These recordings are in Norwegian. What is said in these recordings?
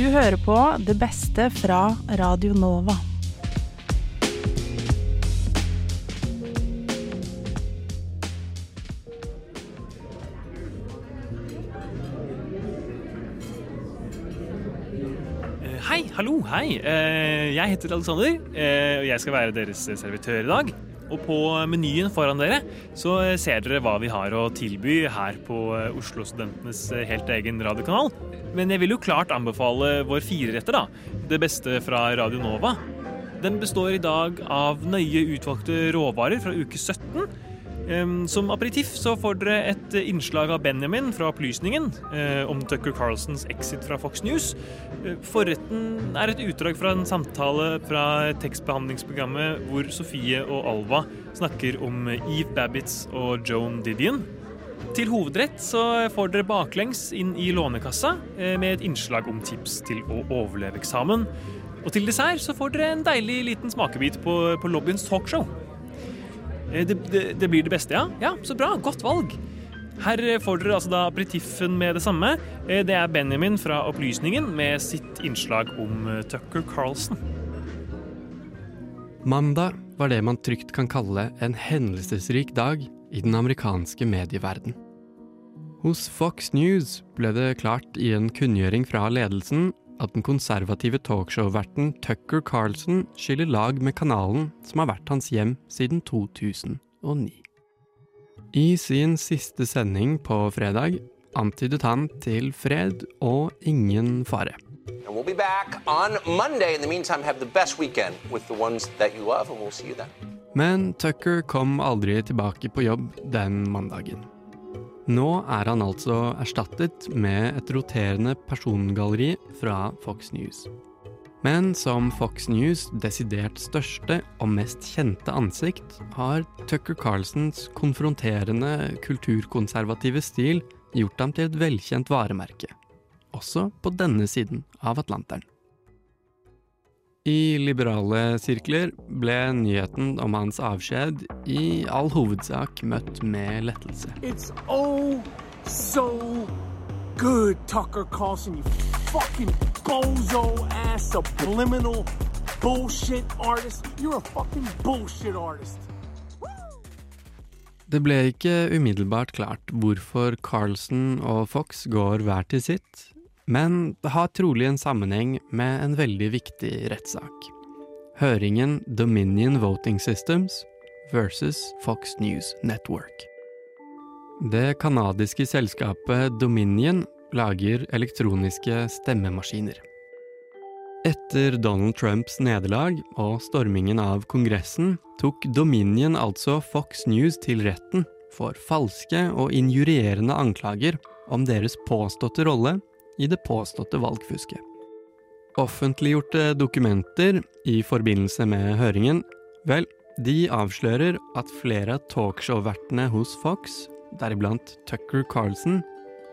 Du hører på det beste fra Radio Nova. Eh, Hei, hallo, hei. Eh, Jeg heter Alexander, eh, og jeg skal være deres servitør i dag. Og på menyen foran dere så ser dere hva vi har å tilby her på eh, Oslo-studentenes eh, helt egen radiokanal. Men jeg vil jo klart anbefale vår fireretter, da. Det beste fra Radio Nova. Den består i dag av nøye utvalgte råvarer fra uke 17. Som aperitiff så får dere et innslag av Benjamin fra Opplysningen eh, om Tucker Carlsons exit fra Fox News. Eh, Forretten er et utdrag fra en samtale fra tekstbehandlingsprogrammet hvor Sofie og Alva snakker om Eve Babbitts og Joan Didion. Til hovedrett så får dere baklengs inn i Lånekassa eh, med et innslag om tips til å overleve eksamen. Og til dessert så får dere en deilig liten smakebit på, på lobbyens talkshow. Eh, Det, det, det blir det beste, ja? Ja, Så bra. Godt valg. Her får dere altså da aperitiffen med det samme. Eh, Det er Benjamin fra Opplysningen med sitt innslag om eh, Tucker Carlson. Mandag var det man trygt kan kalle en hendelsesrik dag i den amerikanske medieverden. Hos Fox News ble det klart i en kunngjøring fra ledelsen at den konservative talkshow-verten Tucker Carlson skiller lag med kanalen som har vært hans hjem siden 2009. I sin siste sending på fredag antydet han til fred og ingen fare. And we'll be back on Monday. In the meantime, have the best weekend with the ones that you love, and we'll see you then. Men Tucker kom aldri tilbake på jobb den mandagen. Nå er han altså erstattet med et roterende persongalleri fra Fox News. Men som Fox News' desidert største og mest kjente ansikt, har Tucker Carlsons konfronterende kulturkonservative stil gjort ham til et velkjent varemerke. Også på denne siden av Atlanteren. I liberale sirkler ble nyheten om hans avskjed i all hovedsak møtt med lettelse. It's oh so good, Tucker Carlson, you fucking bozo ass subliminal bullshit artist. You're a fucking bullshit artist. Det ble ikke umiddelbart klart hvorfor Carlson og Fox går hver til sitt, men det har trolig en sammenheng med en veldig viktig rettssak. Høringen Dominion Voting Systems versus Fox News Network. Det canadiske selskapet Dominion lager elektroniske stemmemaskiner. Etter Donald Trumps nederlag og stormingen av Kongressen tok Dominion altså Fox News til retten for falske og injurierende anklager om deres påståtte rolle i det påståtte valgfusket. Offentliggjorte dokumenter i forbindelse med høringen, vel, de avslører at flere av talkshow-vertene hos Fox, deriblant Tucker Carlson,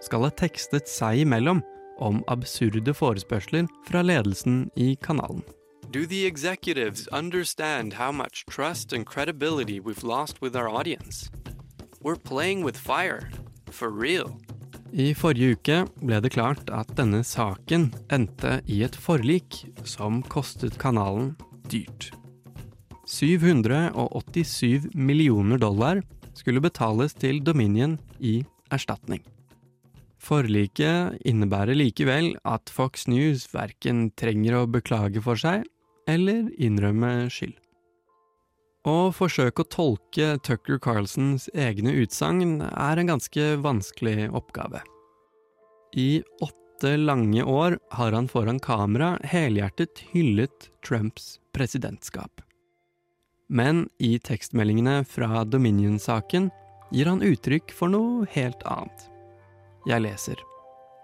skal ha tekstet seg imellom om absurde forespørsler fra ledelsen i kanalen. Do the executives understand how much trust and credibility we've lost with our audience? We're playing with fire. For real. I forrige uke ble det klart at denne saken endte i et forlik som kostet kanalen dyrt. 787 millioner dollar skulle betales til Dominion i erstatning. Forliket innebærer likevel at Fox News verken trenger å beklage for seg eller innrømme skyld. Å forsøke å tolke Tucker Carlsons egne utsagn er en ganske vanskelig oppgave. I åtte lange år har han foran kamera helhjertet hyllet Trumps presidentskap. Men i tekstmeldingene fra Dominion-saken gir han uttrykk for noe helt annet. Jeg leser.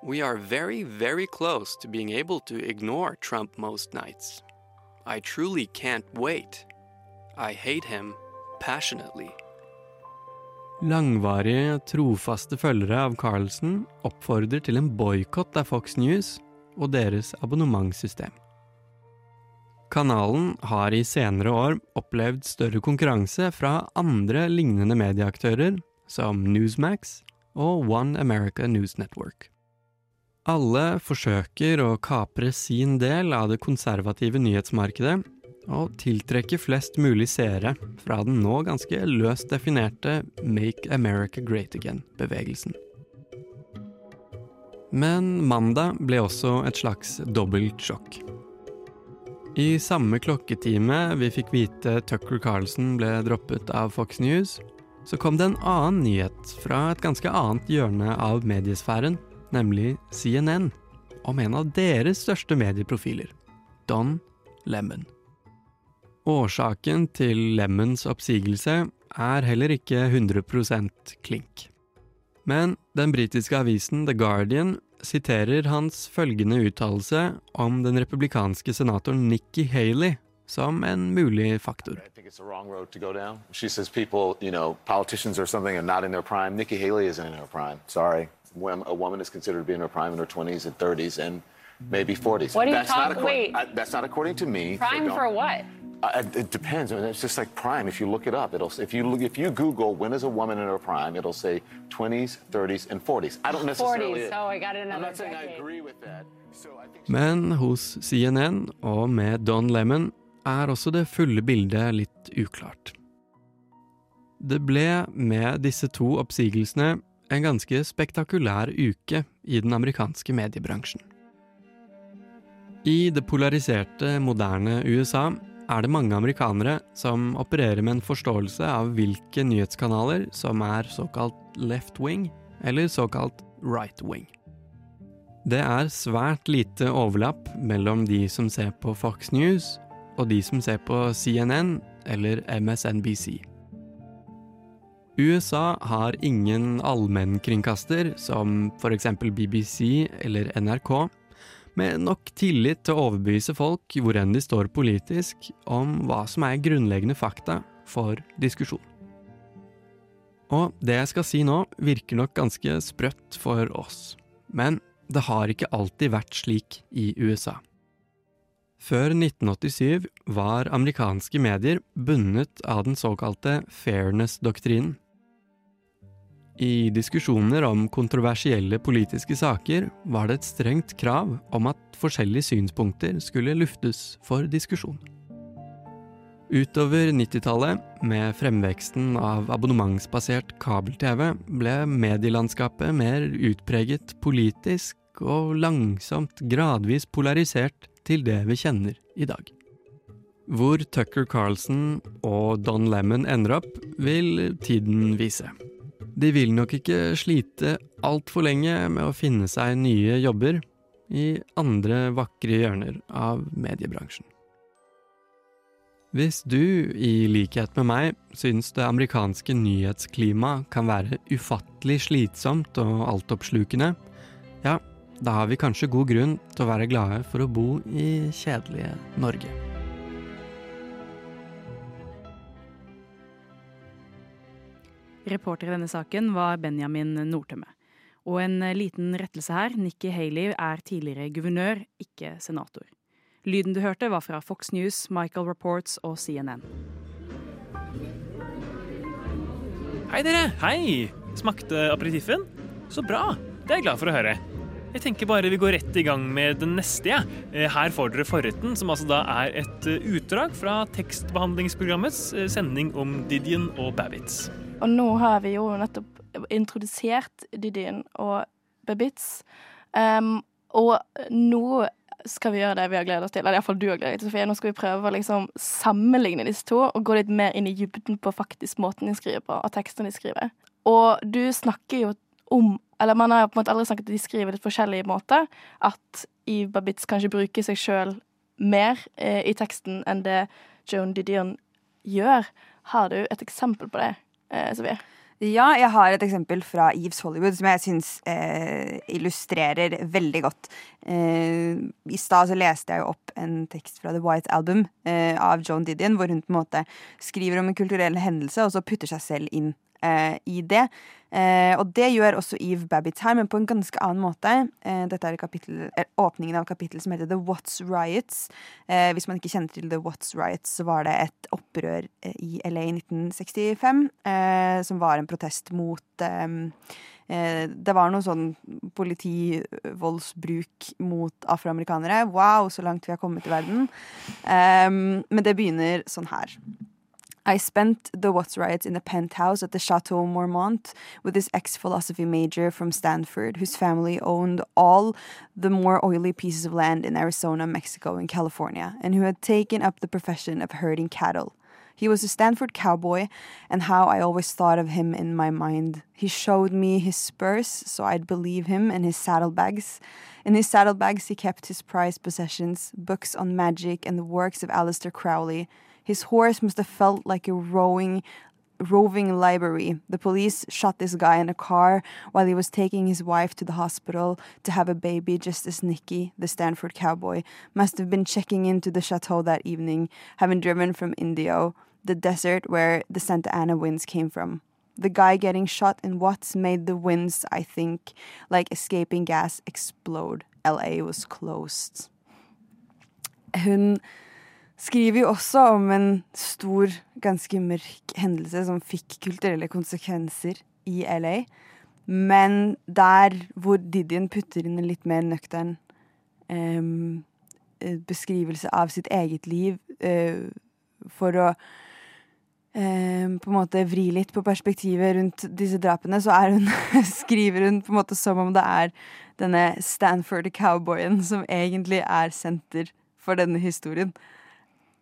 We are very, very close to being able to ignore Trump most nights. I truly can't wait. I hate him passionately. Langvarige, trofaste følgere av Carlsen oppfordrer til en boikott av Fox News og deres abonnementssystem. Kanalen har i senere år opplevd større konkurranse fra andre lignende medieaktører, som Newsmax og One America News Network. Alle forsøker å kapre sin del av det konservative nyhetsmarkedet og tiltrekke flest mulig seere fra den nå ganske løst definerte Make America Great Again-bevegelsen. Men mandag ble også et slags dobbelt sjokk. I samme klokketime vi fikk vite Tucker Carlson ble droppet av Fox News, så kom det en annen nyhet fra et ganske annet hjørne av mediesfæren, nemlig CNN, om en av deres største medieprofiler, Don Lemon. Årsaken til Lemons oppsigelse er heller ikke 100% klink. Men den britiske avisen The Guardian siterer hans følgende uttalelse om den republikanske senatoren Nikki Haley som en mulig faktor. Says people, you know, prime. Nikki Haley isn't in her prime. Sorry. When a woman is considered to be in her prime in her 20s and 30s and maybe 40s. What are you that's not talking- according- wait. I- that's not according to me. Prime so for what? Uh, it depends. I mean, it's just like prime. If you look it up, it'll if you look, if you Google when is a woman in her prime, it'll say 20s, 30s, and 40s. I don't necessarily. 40s, so I got I'm not saying I agree with that. So I think. Men hos CNN og med Don Lemon er også det fulle bildet litt uklart. Det ble med disse to oppsigelsene en ganske spektakulær uke i den amerikanske mediebransjen. I det polariserte, moderne USA er det mange amerikanere som opererer med en forståelse av hvilke nyhetskanaler som er såkalt left wing eller såkalt right wing. Det er svært lite overlapp mellom de som ser på Fox News og de som ser på CNN eller MSNBC. USA har ingen allmennkringkaster som f.eks. BBC eller NRK, med nok tillit til å overbevise folk hvor enn de står politisk, om hva som er grunnleggende fakta for diskusjon. Og det jeg skal si nå, virker nok ganske sprøtt for oss, men det har ikke alltid vært slik i USA. Før 1987 var amerikanske medier bundet av den såkalte fairness-doktrinen. I diskusjoner om kontroversielle politiske saker var det et strengt krav om at forskjellige synspunkter skulle luftes for diskusjon. Utover 90-tallet, med fremveksten av abonnementsbasert kabel-TV, ble medielandskapet mer utpreget politisk og langsomt gradvis polarisert til det vi kjenner i dag. Hvor Tucker Carlson og Don Lemon ender opp, vil tiden vise. De vil nok ikke slite altfor lenge med å finne seg nye jobber i andre vakre hjørner av mediebransjen. Hvis du, i likhet med meg, syns det amerikanske nyhetsklimaet kan være ufattelig slitsomt og altoppslukende, ja, da har vi kanskje god grunn til å være glade for å bo i kjedelige Norge. Reporter i denne saken var Benjamin Nordtømme. Og en liten rettelse her. Nikki Haley er tidligere guvernør, ikke senator. Lyden du hørte, var fra Fox News, Michael Reports og CNN. Hei, dere! Hei! Smakte aperitiffen? Så bra! Det er jeg glad for å høre. Jeg tenker bare vi går rett i gang med den neste. Ja. Eh, Her får dere forretten, som altså da er et eh, utdrag fra tekstbehandlingsprogrammets eh, sending om Didion og Babbitts. Og nå har vi jo nettopp introdusert Didin og Babitz. Um, og nå skal vi gjøre det vi har gledet oss til. Eller iallfall du har gledet deg til, Sofie. Nå skal vi prøve å liksom sammenligne disse to og gå litt mer inn i dybden på faktisk måten de skriver på, og tekstene de skriver. Og du snakker jo om Eller man har jo på en måte aldri snakket at de skriver litt forskjellig måte. At Eve Babitz kanskje bruker seg sjøl mer eh, i teksten enn det Joan Didion gjør. Har du et eksempel på det, eh, Sofie? Ja, jeg har et eksempel fra Eves Hollywood som jeg syns eh, illustrerer veldig godt. Eh, I stad så leste jeg opp en tekst fra The White Album eh, av Joan Didion, hvor hun på en måte skriver om en kulturell hendelse, og så putter seg selv inn eh, i det. Eh, og det gjør også Eve Babbitt her, men på en ganske annen måte. Eh, dette er kapittel, er åpningen av kapittelet som heter The Watts Riots. Eh, hvis man ikke kjenner til The Watts Riots, så var det et opprør eh, i LA i 1965, eh, som var en protest mot eh, eh, det var noe sånn politivoldsbruk mot afroamerikanere. Wow, så langt vi har kommet i verden. Um, men det begynner sånn her. I spent the Watts riots in a penthouse at the Chateau Mormont with this ex philosophy major from Stanford, whose family owned all the more oily pieces of land in Arizona, Mexico, and California, and who had taken up the profession of herding cattle. He was a Stanford cowboy, and how I always thought of him in my mind. He showed me his spurs, so I'd believe him, and his saddlebags. In his saddlebags, he kept his prized possessions books on magic and the works of Aleister Crowley. His horse must have felt like a rowing, roving library. The police shot this guy in a car while he was taking his wife to the hospital to have a baby, just as Nicky, the Stanford cowboy, must have been checking into the chateau that evening, having driven from Indio, the desert where the Santa Ana winds came from. The guy getting shot in Watts made the winds, I think, like escaping gas explode. LA was closed. Hun skriver jo også om en stor, ganske mørk hendelse som fikk kulturelle konsekvenser i LA. Men der hvor Didion putter inn en litt mer nøktern um, beskrivelse av sitt eget liv uh, for å um, på en måte vri litt på perspektivet rundt disse drapene, så hun, skriver hun på en måte som om det er denne Stanford cowboyen som egentlig er senter for denne historien.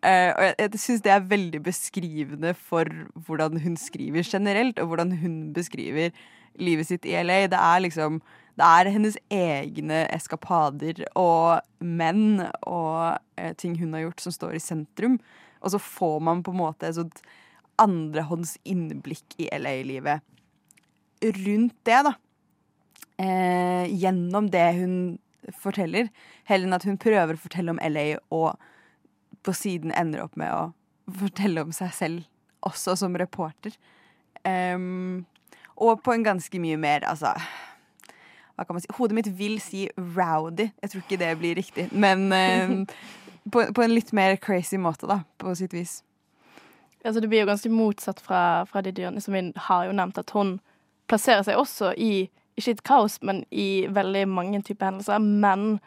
Uh, og jeg, jeg syns det er veldig beskrivende for hvordan hun skriver generelt, og hvordan hun beskriver livet sitt i LA. Det er liksom Det er hennes egne eskapader og menn og uh, ting hun har gjort, som står i sentrum. Og så får man på en måte et sånt andrehånds innblikk i LA-livet rundt det, da. Uh, gjennom det hun forteller, heller enn at hun prøver å fortelle om LA og på siden ender opp med å fortelle om seg selv, også som reporter. Um, og på en ganske mye mer, altså Hva kan man si? Hodet mitt vil si rowdy. Jeg tror ikke det blir riktig. Men um, på, på, en litt mer crazy måte, da, på sitt vis. Altså, det blir jo ganske motsatt fra, fra Didion, som vi har jo nevnt, at hun plasserer seg også i ikke et kaos, men i veldig mange typer hendelser. Men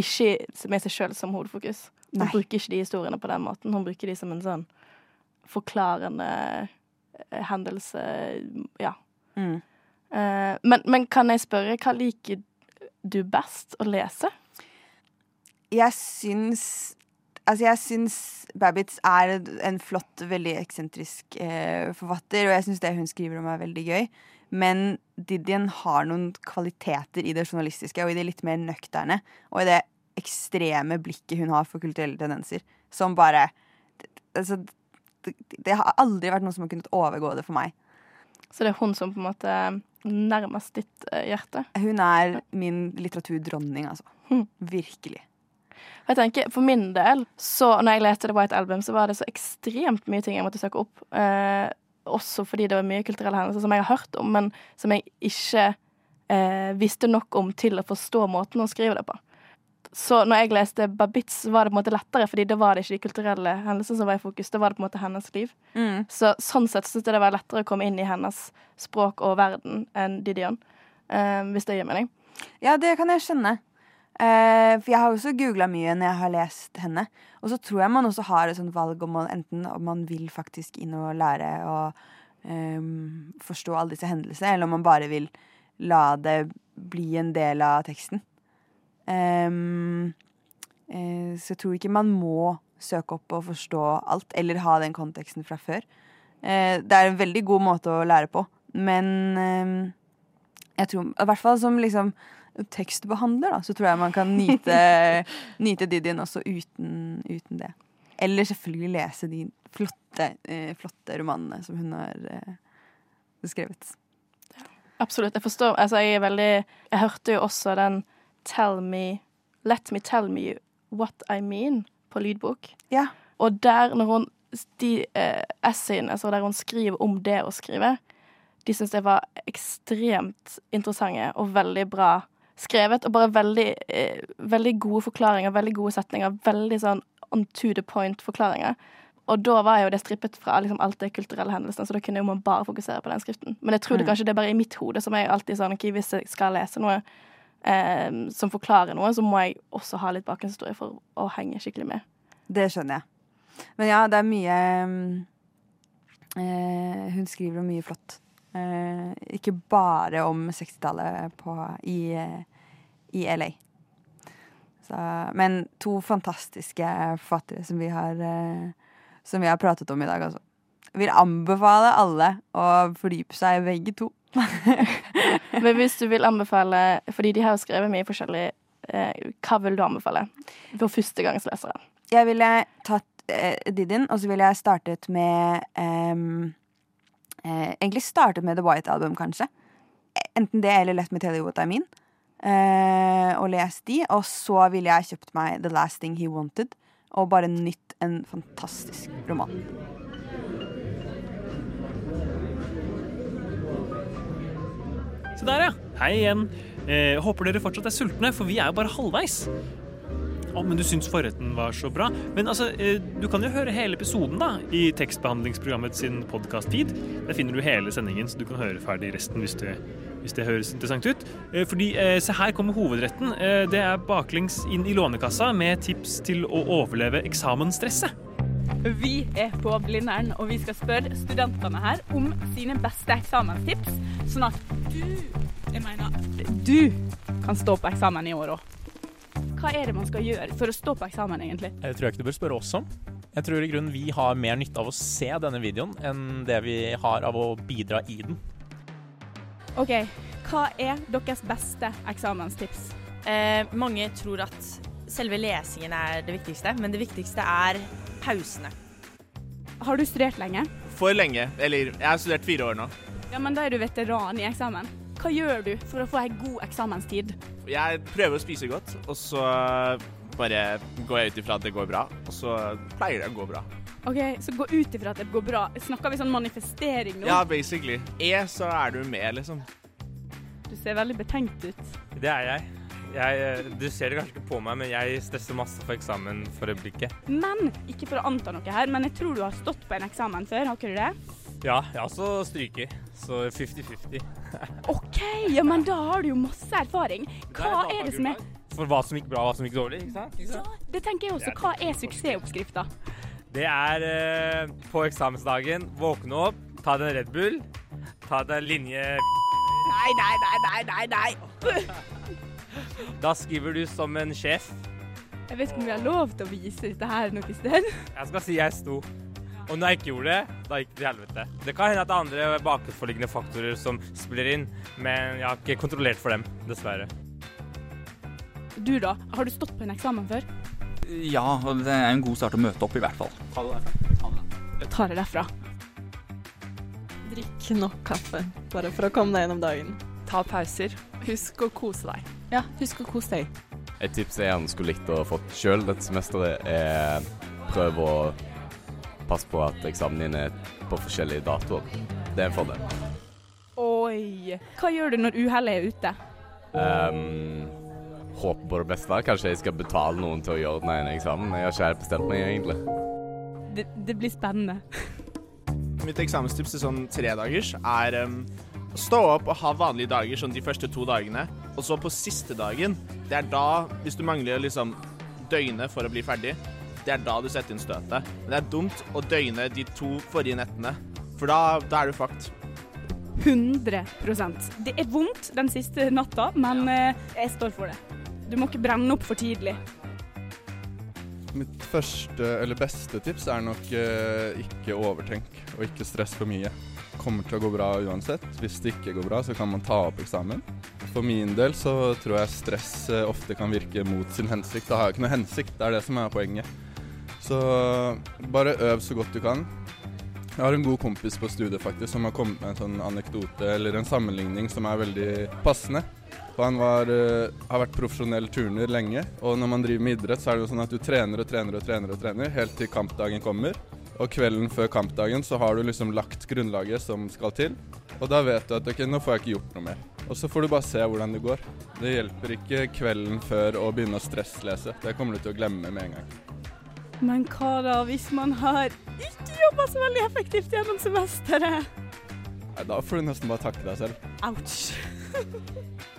ikke med seg sjøl som hovedfokus. Hun Nei. bruker ikke de historiene på den måten. Hun bruker de som en sånn forklarende eh, hendelse, ja. Mm. Uh, men, men, kan jeg spørre, hva liker du best å lese? Jeg syns Altså, jeg syns Babbitts er en flott, veldig eksentrisk eh, forfatter, og jeg syns det hun skriver om, er veldig gøy. Men Didien har noen kvaliteter i det journalistiske og i det litt mer nøkterne. Og i det ekstreme blikket hun har for kulturelle tendenser, som bare altså, det, det, har aldri vært noe som har kunnet overgå det for meg. Så det er hun som på en måte nærmest ditt uh, hjerte? Hun er min litteraturdronning, altså. Hm. Virkelig. Jeg tenker, For min del, så når jeg leste The White Album, så var det så ekstremt mye ting jeg måtte søke opp. Eh, også fordi det var mye kulturelle hendelser som jeg har hørt om, men som jeg ikke eh, visste nok om til å forstå måten å skrive det på. Så når jeg leste Babitz, var det på en måte lettere, fordi da var det ikke de kulturelle hendelsene som var i fokus. Da var det på en måte hennes liv. Mm. Så sånn sett syns jeg det var lettere å komme inn i hennes språk og verden enn Didion. Um, hvis det gir mening. Ja, det kan jeg skjønne. Uh, for jeg har også googla mye når jeg har lest henne. Og så tror jeg man også har et sånt valg om man enten om man vil faktisk inn og lære å um, forstå alle disse hendelsene, eller om man bare vil la det bli en del av teksten. Um, uh, så jeg tror ikke man må søke opp og forstå alt, eller ha den konteksten fra før. Uh, det er en veldig god måte å lære på, men uh, jeg tror I hvert fall som liksom tekstbehandler, da, så tror jeg man kan nyte, nyte Didien også uten, uten, det. Eller selvfølgelig lese de flotte, flotte romanene som hun har skrevet. Absolutt. Jeg forstår. Altså, jeg er veldig Jeg hørte jo også den Tell Me Let Me Tell Me What I Mean på lydbok. Ja. Og der, når hun De eh, essayene altså der hun skriver om det å skrive, de syns jeg var ekstremt interessante og veldig bra skrevet. Og bare veldig, eh, veldig gode forklaringer, veldig gode setninger. Veldig sånn on to the point-forklaringer. Og da var jo det strippet fra liksom, alt det kulturelle hendelsene, så da kunne man bare fokusere på den skriften. Men jeg tror det Mm. kanskje det er bare i mitt hode som jeg alltid sånn okay, Hvis jeg skal lese noe eh, som forklarer noe, så må jeg også ha litt bakgrunnshistorie for å henge skikkelig med. Det skjønner jeg. Men ja, det er mye mm, eh, Hun skriver om mye flott. Eh, ikke bare om 60-tallet i, i LA. Så, men to fantastiske forfattere som vi har eh, Som vi har pratet om i dag, altså. Vil anbefale alle å fordype seg i begge to. Men hvis du vil anbefale Fordi de har jo skrevet mye forskjellig. Eh, hva vil du anbefale for førstegangslesere? Jeg ville tatt eh, Didin, og så ville jeg startet med eh, Egentlig startet med The White Album, kanskje. Enten det eller Let Me Tell You What I Mean. Eh, og lest de. Og så ville jeg kjøpt meg The Last Thing He Wanted. Og bare nytt en fantastisk roman. Se der, ja. Hei igjen. Eh, håper dere fortsatt er sultne, for vi er jo bare halvveis. Å, men du syns forretten var så bra. Men altså, eh, du kan jo høre hele episoden da, i tekstbehandlingsprogrammet sin podkast-feed. Der finner du hele sendingen, så du kan høre ferdig resten hvis det, hvis det høres interessant ut. Eh, fordi, eh, se her kommer hovedretten. Eh, det er baklengs inn i Lånekassa med tips til å overleve eksamensstresset. Vi er på Blindern, og vi skal spørre studentene her om sine beste eksamenstips, sånn at du, jeg mener, du kan stå på eksamen i år òg. Hva er det man skal gjøre for å stå på eksamen, egentlig? Jeg tror ikke du bør spørre oss om. Jeg tror i grunnen vi har mer nytte av å se denne videoen enn det vi har av å bidra i den. OK, hva er deres beste eksamenstips? Eh, mange tror at selve lesingen er det viktigste, men det viktigste er pausene. Har du studert lenge? For lenge. Eller jeg har studert fire år nå. Ja, men da er du veteran i eksamen. Hva gjør du for å få ei god eksamenstid? Jeg prøver å spise godt, og så bare går jeg ut ifra at det går bra. Og så pleier det å gå bra. OK, så gå ut ifra at det går bra. Snakker vi sånn manifestering nå? Ja, basically. E, så er du med, liksom. Du ser veldig betenkt ut. Det er jeg. Jeg. eh, Du ser det kanskje ikke på meg, men jeg stresser masse for eksamen for øyeblikket. Men, ikke for å anta noe her, men jeg tror du har stått på en eksamen før, har ikke du det? Ja, jeg har også stryker, så 50-50. OK, ja, men da har du jo masse erfaring. Hva er det som er For hva som gikk bra, og hva som gikk dårlig, ikke sant? Ikke sant? Det tenker jeg også. Hva er suksessoppskrifta? Det er eh, på eksamensdagen, våkne opp, ta deg en Red Bull, ta deg en linje Nei, nei, nei, nei, nei, nei. Da skriver du som en sjef. Jeg vet ikke om vi har lov til å vise dette her noe sted. Jeg skal si jeg sto. Og når jeg ikke gjorde det, da gikk det til helvete. Det kan hende at det er andre bakenforliggende faktorer som spiller inn, men jeg har ikke kontrollert for dem, dessverre. Du da, har du stått på en eksamen før? Ja, og det er en god start å møte opp, i hvert fall. Ta det derfra. Drikk nok kaffe, bare for å komme deg gjennom dagen. Ta pauser. Husk å kose deg. Ja, husk å kose deg. Et tips jeg gjerne skulle likt å fått sjøl dette semesteret, er prøv å passe på at eksamen din er på forskjellige datoer. Det er en fordel. Oi. Hva gjør du når uhellet er ute? Um, håper på det beste. Kanskje jeg skal betale noen til å gjøre den ene eksamen. Jeg har ikke helt bestemt meg, egentlig. Det, det blir spennende. Mitt eksamenstips til sånn tredagers er um, stå opp og ha vanlige dager sånn de første to dagene. Og så på siste dagen, det er da, hvis du mangler liksom døgnet for å bli ferdig, det er da du setter inn støtet. Men det er dumt å døgne de to forrige nettene, for da, da er du fucked. 100% Det er vondt den siste natta, men eh, jeg står for det. Du må ikke brenne opp for tidlig. Mitt første, eller beste tips er nok eh, ikke overtenk og ikke stress for mye. Kommer til å gå bra uansett. Hvis det ikke går bra, så kan man ta opp eksamen. For min del så tror jeg stress eh, ofte kan virke mot sin hensikt. Det har jo ikke noe hensikt, det er det som er poenget. Så bare øv så godt du kan. Jeg har en god kompis på studiet faktisk som har kommet med en sånn anekdote eller en sammenligning som er veldig passende. For han var, eh, har vært profesjonell turner lenge, og når man driver med idrett, så er det jo sånn at du trener og trener og trener og trener helt til kampdagen kommer. Og kvelden før kampdagen så har du liksom lagt grunnlaget som skal til. Og da vet du at ok, nå får jeg ikke gjort noe mer. Og så får du bare se hvordan det går. Det hjelper ikke kvelden før å begynne å stresslese. Det kommer du til å glemme med en gang. Men hva da hvis man har ikke jobba så veldig effektivt gjennom semesteret? Nei, Da får du nesten bare takke deg selv. Ouch.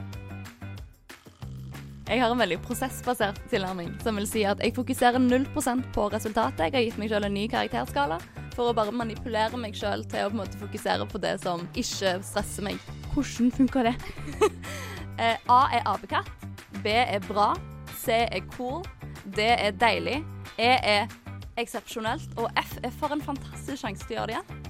Jeg har en veldig prosessbasert tilnærming, som vil si at jeg fokuserer 0% på resultatet. Jeg har gitt meg selv en ny karakterskala for å bare manipulere meg selv til å på en måte fokusere på det som ikke stresser meg. Hvordan funker det? Eh, A er apekatt. B er bra. C er cool. D er deilig. E er eksepsjonelt. Og F er for en fantastisk sjanse til å gjøre det igjen.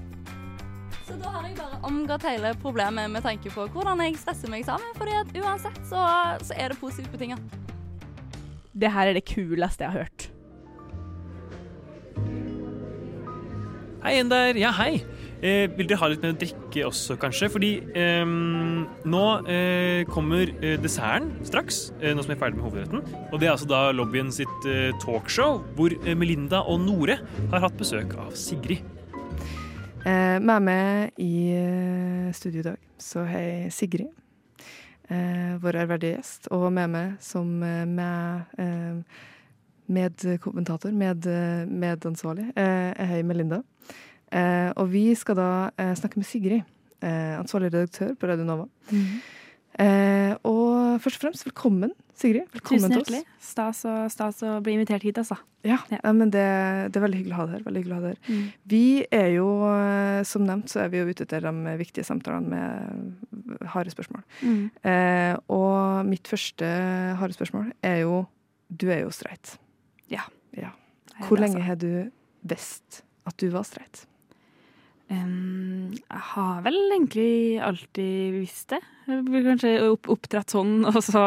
Så da har jeg bare omgått hele problemet med tanke på hvordan jeg stresser meg sammen. fordi at uansett så, så er det positivt betinga. Det her er det kuleste jeg har hørt. Hei en der. Ja, hei. Eh, vil dere ha litt mer å drikke også, kanskje? Fordi eh, nå eh, kommer eh, desserten straks, eh, nå som vi er ferdig med hovedretten. Og det er altså da lobbyen sitt eh, talkshow, hvor Melinda og Nore har hatt besøk av Sigrid. Eh, med meg i studio i dag så jeg Sigrid, vår ærverdige gjest, og med meg som med, medkommentator, med, eh, medansvarlig, eh, jeg har Melinda. Eh, og vi skal da eh, snakke med Sigrid, eh, ansvarlig redaktør på Radio Nova. Eh, og først og fremst, velkommen, Sigrid. Velkommen Tusen hjertelig. Stas og, stas å bli invitert hit, altså. Ja, ja, men det, det er veldig hyggelig å ha deg her. Veldig hyggelig å ha deg her. Mm. Vi er jo, eh, som nevnt, så er vi jo ute etter de viktige samtalene med harde spørsmål. Mm. Eh, og mitt første harde spørsmål er jo Du er jo streit. Ja. ja. Hvor lenge altså. har du visst at du var streit? Um, jeg har vel egentlig alltid visst det. Jeg ble kanskje opp, oppdratt sånn, og så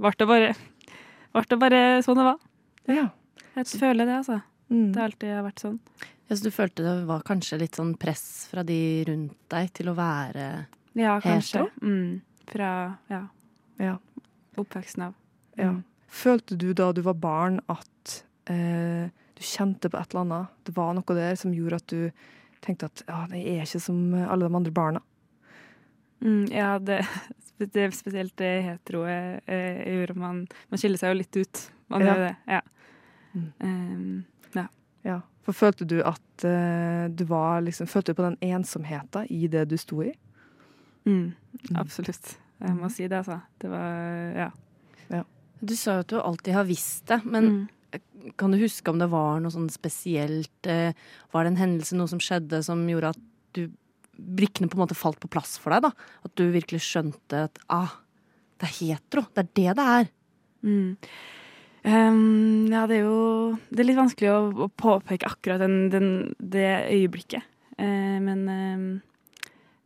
ble det bare, ble det bare sånn det var. Ja. Jeg føler det, altså. Mm. Det har alltid vært sånn. Ja, så du følte det var kanskje litt sånn press fra de rundt deg til å være Ja, kanskje. hetero? Mm. Fra ja, Ja. oppveksten av. Ja. Følte du da du var barn at eh, du kjente på et eller annet? Det var noe der som gjorde at du tenkte at ja, jeg er ikke som alle de andre barna? Mm, ja, det, det er spesielt det hetero eh, gjorde man Man skiller seg jo litt ut. Man Ja. gjør det. Ja. Mm. Um, ja. Ja. For følte du at eh, du var liksom Følte du på den ensomheten i det du sto i? Mm, absolutt. Jeg må si det, altså. Det var Ja. Du sa jo at du alltid har visst det, men kan du huske om det var noe sånn spesielt? eh, Var det en hendelse, noe som skjedde som gjorde at du brikkene på en måte falt på plass for deg? da? At du virkelig skjønte at ah, det er hetero. Det er det det er. Mm. Um, ja, det er jo Det er litt vanskelig å, å påpeke akkurat den, den, det øyeblikket. Uh, men eh,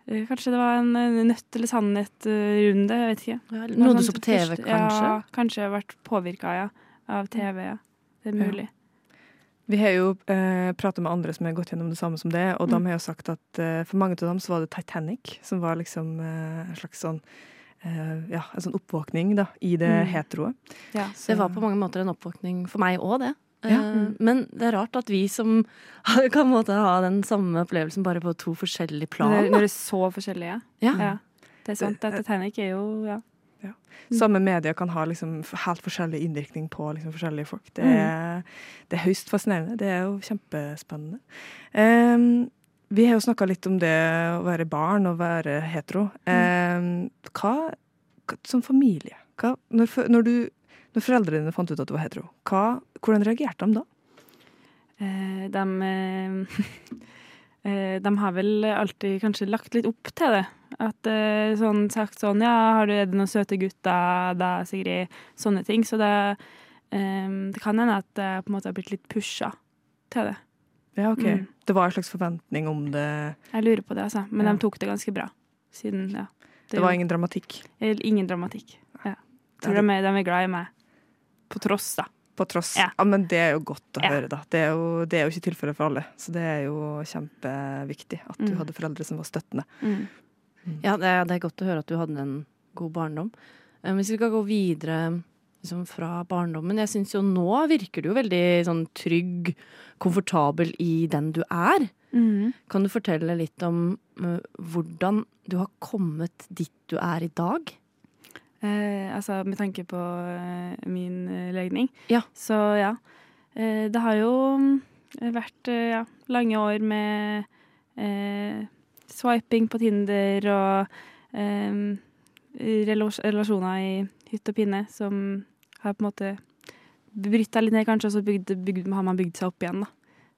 kanskje det var en, en nødt eller sannhet-runde. Jeg vet ikke. Ja, Noe noe du så på TV, kanskje? Ja, kanskje jeg har vært påvirka ja, av TV. Ja. Det er Ja. mulig. Vi har jo eh, pratet med andre som har gått gjennom det samme som det, og Mm. de har jo sagt at eh, for mange av dem så var det Titanic som var liksom eh, en slags sånn eh, ja, en sånn oppvåkning da, i det Mm. heteroet. Ja. Det var på mange måter en oppvåkning for meg òg, det. Ja. Eh, Men det er rart at vi som kan på måte ha den samme opplevelsen bare på to forskjellige plan. Når, når det er så forskjellige. Ja. Det er sant. Det, Titanic er jo ja. Samme medier kan ha liksom helt forskjellig innvirkning på liksom forskjellige folk. Det Mm. er, det er høyst fascinerende. Det er jo kjempespennende. Um, vi har jo snakka litt om det å være barn og være hetero. Em, hva, hva som familie hva, når, når, du, når foreldrene dine fant ut at du var hetero, hva, hvordan reagerte de da? Eh, de, eh, eh, de har vel alltid kanskje lagt litt opp til det. At eh, sånn sagt sånn Ja, har du er det noen søte gutter da, Sigrid? Sånne ting. Så det, det kan hende at jeg på en måte har blitt litt pusha til det. Ja, ok. Mm. Det var en slags forventning om det Jeg lurer på det, altså. Men Ja. de tok det ganske bra. Siden, ja. Det var ingen dramatikk? Ingen dramatikk. Ja. Tror de, de er glad i meg. På tross, da. På tross. Ja. Ja. men det er jo godt å Ja. høre, da. Det er, jo, det er jo ikke tilfellet for alle. Så det er jo kjempeviktig at du Mm. hadde foreldre som var støttende. Ja, det er, det er godt å høre at du hadde en god barndom. Eh, Hvis vi skal gå videre liksom, fra barndommen Jeg syns jo nå virker du jo veldig sånn trygg, komfortabel i den du er. Mm. Kan du fortelle litt om eh, hvordan du har kommet dit du er i dag? Eh, altså med tanke på eh, min eh, legning. Ja. Så ja. Eh, det har jo mm, vært eh, ja, lange år med eh, swiping på Tinder og relasjoner i hytt og pinne som har på en måte brytt deg litt ned, kanskje, og så bygd, bygd, har man bygd seg opp igjen. da.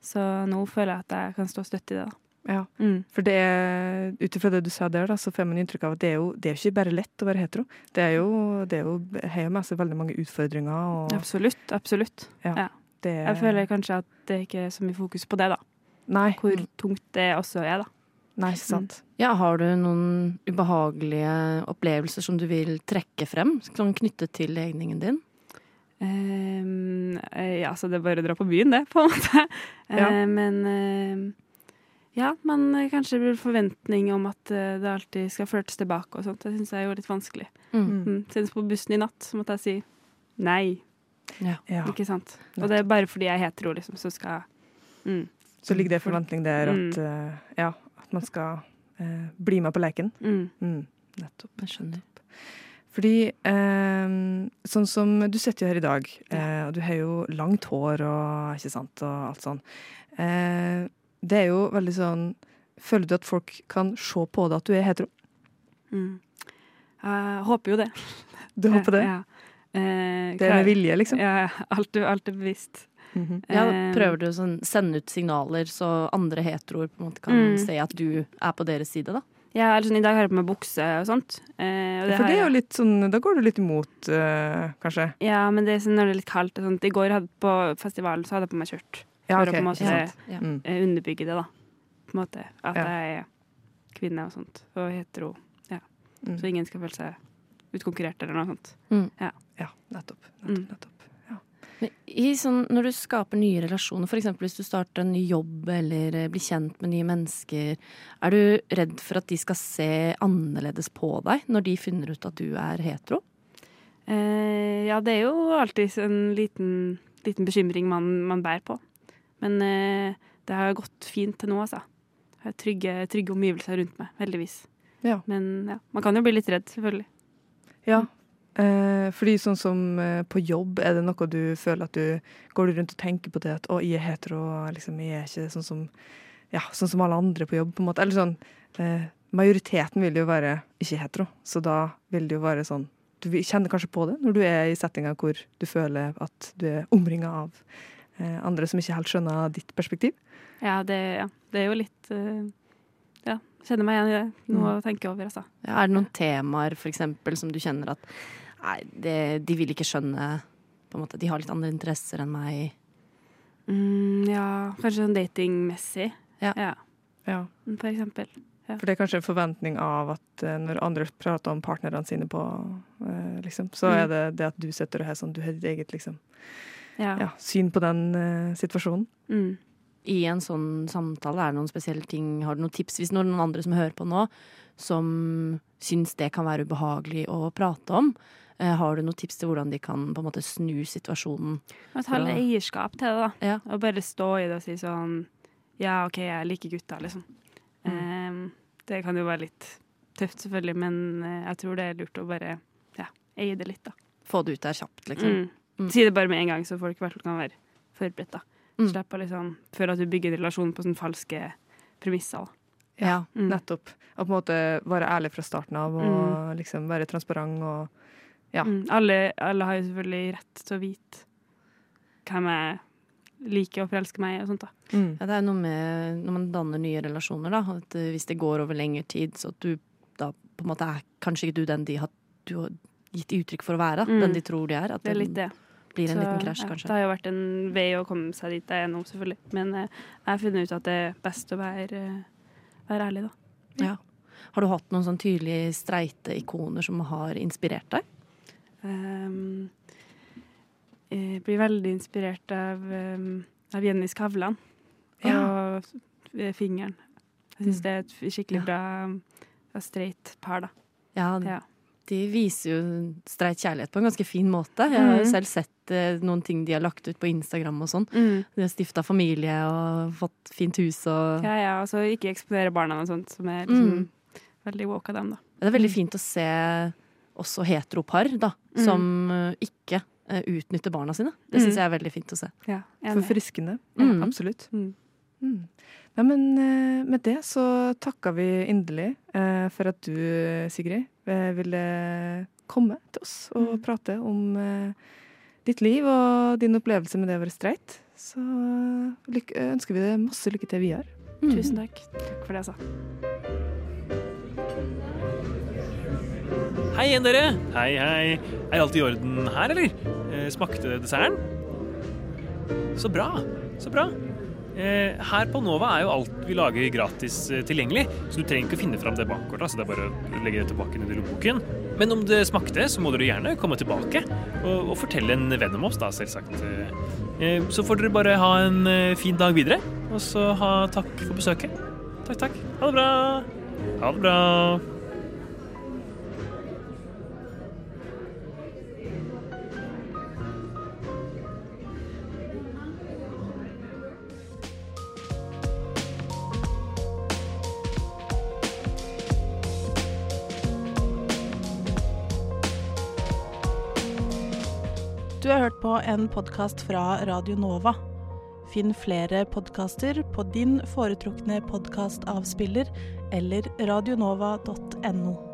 Så nå føler jeg at jeg kan stå støtt i det. da. Ja, for det er, ut ifra det du sa der, da, så får man inntrykk av at det er jo det er ikke bare lett å være hetero. Det er jo, det er jo, har jo med seg veldig mange utfordringer. Og, Absolutt. Absolutt. Ja, Ja. det, Jeg føler kanskje at det ikke er så mye fokus på det, da. Nei. Hvor tungt det også er, da. Nei, ikke sant. Ja, har du noen ubehagelige opplevelser som du vil trekke frem, sånn knyttet til legningen din? Ehm, eh, ja, så det er bare å dra på byen, det, på en måte. Ja. Uh, men eh, ja, men kanskje det blir forventning om at eh, det alltid skal flørtes tilbake og sånt. Det syns jeg er jo litt vanskelig. Mm. Mm. Senest på bussen i natt så måtte jeg si nei. Ja. Ikke sant? Og det er bare fordi jeg er hetero, liksom, så skal mm. Så ligger det en forventning der at, Mm. eh, ja, at man skal uh, bli med på leken. Mm. nettopp. Jeg skjønner. Fordi eh, sånn som du sitter jo her i dag, eh, og du har jo langt hår og ikke sant, og alt sånn. Eh, det er jo veldig sånn Føler du at folk kan se på deg at du er hetero? Mm. Jeg håper jo det. Du håper det? Ja. Eh, Det er med vilje, liksom? Ja, alt, alt er bevisst. Ja, Eh, prøver du å sånn, sende ut signaler så andre heteroer på en måte kan Mm. se at du er på deres side, da? Ja, eller sånn, I dag har jeg på meg bukse og sånt. Eh, og For det er jo litt sånn Da går du litt imot, eh, kanskje? Ja, men det er sånn når det er litt kaldt og sånt. I går hadde, på festivalen så hadde jeg på meg skjørt. Ja, for å på en måte. Ja. eh, underbygge det, da. På en måte. At Ja. jeg er kvinne og sånt. Og hetero. Ja. Mm. Så ingen skal føle seg utkonkurrert eller noe sånt. Mm. Ja. ja, nettopp. Nettopp. Men i sånn, når du skaper nye relasjoner, f.eks. hvis du starter en ny jobb eller eh, blir kjent med nye mennesker, er du redd for at de skal se annerledes på deg når de finner ut at du er hetero? Eh, ja, det er jo alltid en liten, liten bekymring man, man bærer på. Men eh, det har gått fint til nå, altså. Jeg har trygge, trygge omgivelser rundt meg, heldigvis. Ja. Men ja, man kan jo bli litt redd, selvfølgelig. Ja. Eh, fordi sånn som eh, på jobb, er det noe du føler at du Går rundt og tenker på det at 'å, jeg er hetero', liksom, jeg er ikke sånn som Ja, sånn som alle andre på jobb, på en måte. Eller sånn eh, Majoriteten vil jo være ikke hetero, så da vil det jo være sånn Du kjenner kanskje på det når du er i settinga hvor du føler at du er omringa av andre som ikke helt skjønner ditt perspektiv. Ja, det, ja, det er jo litt eh, Ja, kjenner meg igjen i det. Noe Mm. å tenke over, altså. Ja, er det noen temaer for eksempel, som du kjenner at nei, det, de vil ikke skjønne på en måte, De har litt andre interesser enn meg. Mm, ja, kanskje sånn datingmessig. Ja. Ja. For eksempel. Ja. For det er kanskje en forventning av at eh, når andre prater om partnerne sine på eh, liksom, så Mm. er det det at du sitter og har sånn, du har ditt eget liksom, Ja. ja, syn på den uh, situasjonen. Mm. I en sånn samtale, er det noen spesielle ting Har du noen tips hvis noen andre som hører på nå, som syns det kan være ubehagelig å prate om? Eh, har du noen tips til hvordan de kan på en måte snu situasjonen? Å ta litt eierskap til det, da. Ja. Og bare stå i det og si sånn Ja, OK, jeg liker gutter, liksom. Mm. Eh, det kan jo være litt tøft, selvfølgelig, men eh, jeg tror det er lurt å bare ja, eie det litt, da. Få det ut der kjapt, liksom. Mm. Si det bare med en gang, så folk i hvert fall kan være forberedt, da. Mm. Slipp å liksom føle at du bygger en relasjon på sånne falske premisser. da. Ja, Mm. nettopp. Og på en måte være ærlig fra starten av, og liksom være transparent og ja. Mm. Alle, alle har jo selvfølgelig rett til å vite hvem jeg liker og forelsker meg i og sånt, da. Ja, det er noe med når man danner nye relasjoner, da. At eh, hvis det går over lengre tid, så at du da på en måte er kanskje ikke du den de har, du har gitt uttrykk for å være. Mm. Den de tror de er. At Det er litt det. Blir en Så, liten krasj, ja, kanskje. Det har jo vært en vei å komme seg dit jeg er nå, selvfølgelig. Men eh, jeg har funnet ut at det er best å være, eh, være ærlig, da. Ja. Har du hatt noen sånn tydelige streite ikoner som har inspirert deg? Um, jeg blir veldig inspirert av, um, av Jenny Skavlan og eh, Fingeren. Jeg syns Mm. det er et skikkelig bra, streit par, da. Ja, Ja. De viser jo streit kjærlighet på en ganske fin måte. Jeg har jo Mhm. selv sett eh, noen ting de har lagt ut på Instagram og sånn. Mm. De har stifta familie og fått fint hus og Ja, ja, så ikke eksponere barna og sånt, som er liksom Mm. veldig woke av dem, da. Det er veldig fint å se også heteropar, da, Mm. som eh, ikke uh, utnytter barna sine. Det syns Mm. jeg er veldig fint å se. Forfriskende. Ja, Absolutt. Mm. Nei, men eh, med det så takker vi inderlig eh, for at du, Sigrid, eh, ville komme til oss og prate om ditt liv og din opplevelse med det å være streit. Så ønsker vi deg masse lykke til videre. Tusen takk. Takk for det, altså. Hei igjen, dere. Hei, hei. Er alt i orden her, eller? Smakte desserten? Så bra. Så bra. Eh, her på Nova er jo alt vi lager gratis eh, tilgjengelig, så du trenger ikke å finne fram det bankkortet. Så det er bare å legge det tilbake ned i lommeboken. Men om det smakte, så må dere gjerne komme tilbake og, og fortelle en venn om oss, da, selvsagt. Eh, så får dere bare ha en fin dag videre, og så ha takk for besøket. Takk, takk. Ha det bra. Ha det bra. Hørt på en podkast fra Radio Nova. Finn flere podkaster på din foretrukne podkastavspiller eller radionova.no.